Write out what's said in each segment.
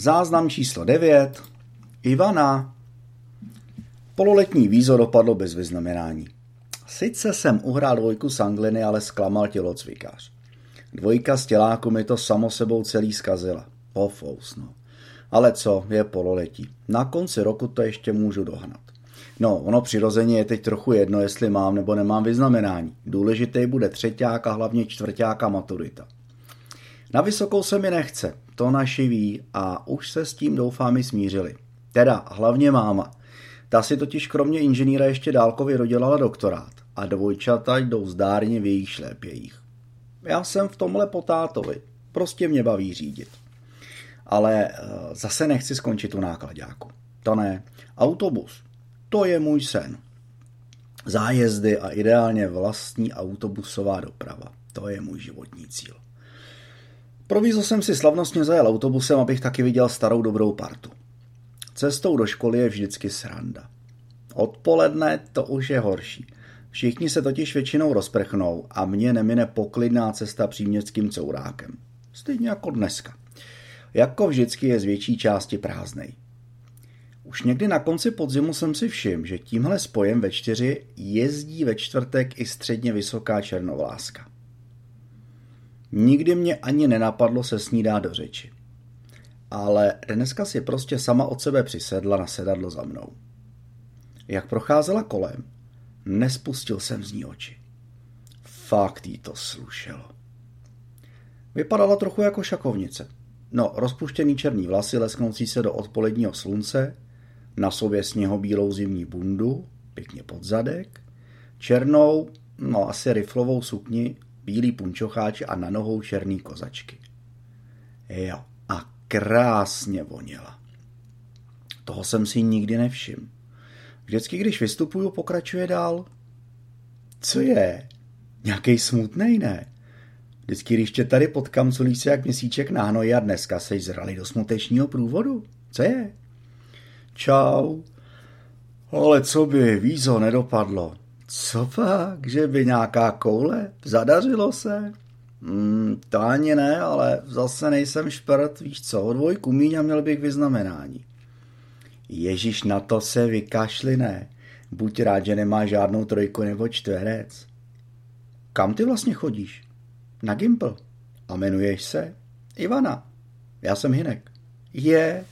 Záznam číslo 9. Ivana. Pololetní vízo dopadlo bez vyznamenání. Sice jsem uhrál dvojku z Angliny, ale zklamal tělocvikář. Dvojka z těláku mi to samo sebou celý zkazila. Pofous, no. Ale co, je pololetí. Na konci roku to ještě můžu dohnat. No, ono přirozeně je teď trochu jedno, jestli mám nebo nemám vyznamenání. Důležitý bude třeťák a hlavně čtvrťáka maturita. Na vysokou se mi nechce, to naši ví a už se s tím doufám i smířili. Teda hlavně máma. Ta si totiž kromě inženýra ještě dálkově dodělala doktorát a dvojčata jdou zdárně v jejich šlépějích. Já jsem v tomhle potátovi. Prostě mě baví řídit. Ale eh, zase nechci skončit u nákladáku. To ne. Autobus. To je můj sen. Zájezdy a ideálně vlastní autobusová doprava. To je můj životní cíl. Pro vízo jsem si slavnostně zajel autobusem, abych taky viděl starou dobrou partu. Cestou do školy je vždycky sranda. Odpoledne to už je horší. Všichni se totiž většinou rozprchnou a mě nemine poklidná cesta příměstským courákem. Stejně jako dneska. Jako vždycky je z větší části prázdnej. Už někdy na konci podzimu jsem si všiml, že tímhle spojem ve čtyři jezdí ve čtvrtek i středně vysoká černovláska. Nikdy mě ani nenapadlo se s ní dát do řeči. Ale dneska si prostě sama od sebe přisedla na sedadlo za mnou. Jak procházela kolem, nespustil jsem z ní oči. Fakt jí to slušelo. Vypadala trochu jako šakovnice. No, rozpuštěný černý vlasy lesknoucí se do odpoledního slunce, na sobě sněhobílou zimní bundu, pěkně pod zadek, černou, no asi riflovou sukni, bílý punčocháč a na nohou černý kozačky. Jo, a krásně voněla. Toho jsem si nikdy nevšiml. Vždycky, když vystupuju, pokračuje dál. Co je? Nějaký smutnej, ne? Vždycky, když tě tady potkám, co se jak měsíček na hnoji a dneska seš zrali do smutečního průvodu. Co je? Čau. Ale co by, vízo nedopadlo. Co pak, že by nějaká koule? Zadařilo se? Hmm, to ani ne, ale zase nejsem šprt, víš co, o dvojku míň a měl bych vyznamenání. Ježíš na to se vykašli, ne. Buď rád, že nemá žádnou trojku nebo čtverec. Kam ty vlastně chodíš? Na Gimpl. A jmenuješ se? Ivana. Já jsem Hinek. Je,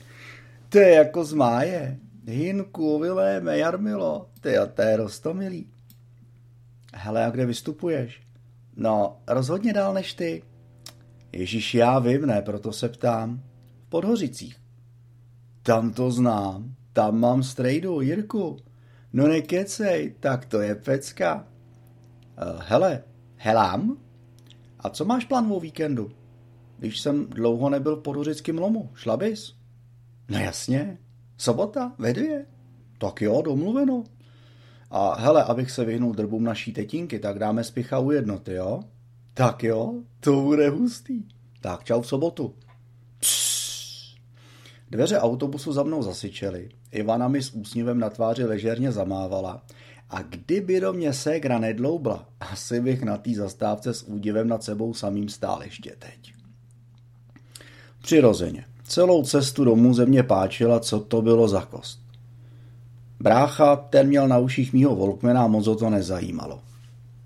to je jako z máje. Hinku, Viléme, Jarmilo, ty a to je rostomilý. Hele, a kde vystupuješ? No, rozhodně dál než ty. Ježíš, já vím, ne, proto se ptám. V Podhořicích. Tam to znám, tam mám strejdu, Jirku. No nekecej, tak to je pecka. Uh, hele, helám? A co máš plán o víkendu? Když jsem dlouho nebyl v podhořickém lomu, šla bys? No jasně, sobota, ve dvě. Tak jo, domluveno. A hele, abych se vyhnul drbům naší tetinky, tak dáme spicha u jednoty, jo? Tak jo, to bude hustý. Tak čau v sobotu. Dveře autobusu za mnou zasyčely. Ivana mi s úsměvem na tváři ležerně zamávala. A kdyby do mě ségra nedloubla, asi bych na té zastávce s údivem nad sebou samým stál ještě teď. Přirozeně. Celou cestu domů ze mě páčila, co to bylo za kost. Brácha, ten měl na uších mýho Volkmana a moc ho to nezajímalo.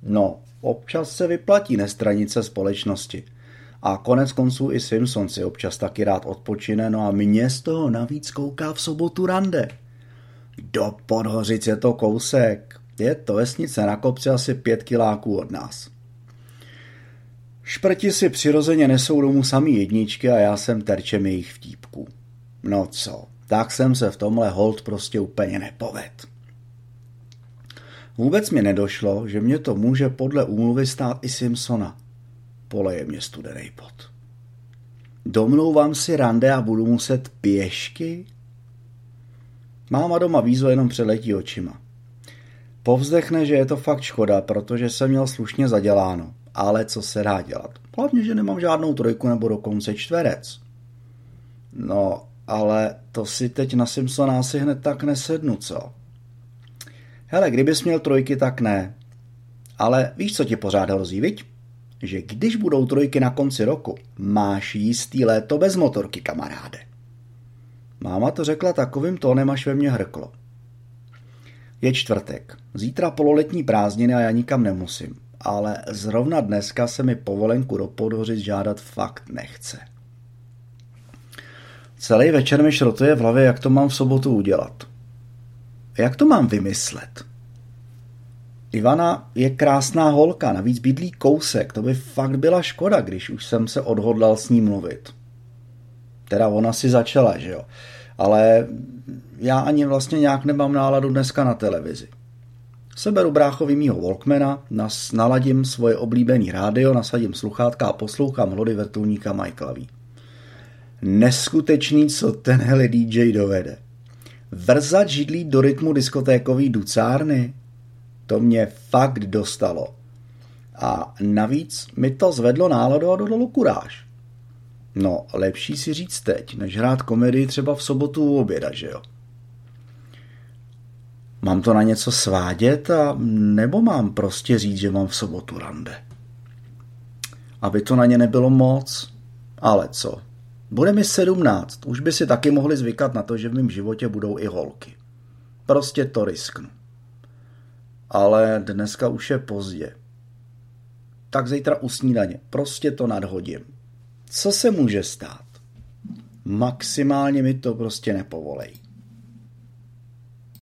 No, občas se vyplatí nestranice společnosti. A konec konců i Simpson si občas taky rád odpočine, no a mě z toho navíc kouká v sobotu rande. Do Podhořic je to kousek. Je to vesnice na kopci asi pět kiláků od nás. Šprti si přirozeně nesou domů samý jedničky a já jsem terčem jejich vtípků. No co, tak jsem se v tomhle hold prostě úplně nepoved. Vůbec mi nedošlo, že mě to může podle úmluvy stát i Simpsona. Poleje mě studený pot. Domlouvám si rande a budu muset pěšky? Máma doma vízo jenom přeletí očima. Povzdechne, že je to fakt škoda, protože jsem měl slušně zaděláno. Ale co se dá dělat? Hlavně, že nemám žádnou trojku nebo dokonce čtverec. No, ale to si teď na Simpsona asi hned tak nesednu, co? Hele, kdybys měl trojky, tak ne. Ale víš, co ti pořád hrozí, viď? Že když budou trojky na konci roku, máš jistý léto bez motorky, kamaráde. Máma to řekla takovým tónem, až ve mně hrklo. Je čtvrtek. Zítra pololetní prázdniny a já nikam nemusím. Ale zrovna dneska se mi povolenku do Podhořic žádat fakt nechce. Celý večer mi šrotuje v hlavě, jak to mám v sobotu udělat. Jak to mám vymyslet? Ivana je krásná holka, navíc bydlí kousek, to by fakt byla škoda, když už jsem se odhodlal s ní mluvit. Teda ona si začala, že jo. Ale já ani vlastně nějak nemám náladu dneska na televizi. Seberu bráchovi mýho Walkmana, naladím svoje oblíbený rádio, nasadím sluchátka a poslouchám hlody vrtulníka Michaela V. Neskutečný, co tenhle DJ dovede. Vrzat židlí do rytmu diskotékový ducárny? To mě fakt dostalo. A navíc mi to zvedlo náladu a dodalo kuráž. No, lepší si říct teď, než hrát komedii třeba v sobotu u oběda, že jo? Mám to na něco svádět a nebo mám prostě říct, že mám v sobotu rande? Aby to na ně nebylo moc. Ale co? Bude mi sedmnáct, už by si taky mohli zvykat na to, že v mém životě budou i holky. Prostě to risknu. Ale dneska už je pozdě. Tak zítra u snídaně. Prostě to nadhodím. Co se může stát? Maximálně mi to prostě nepovolej.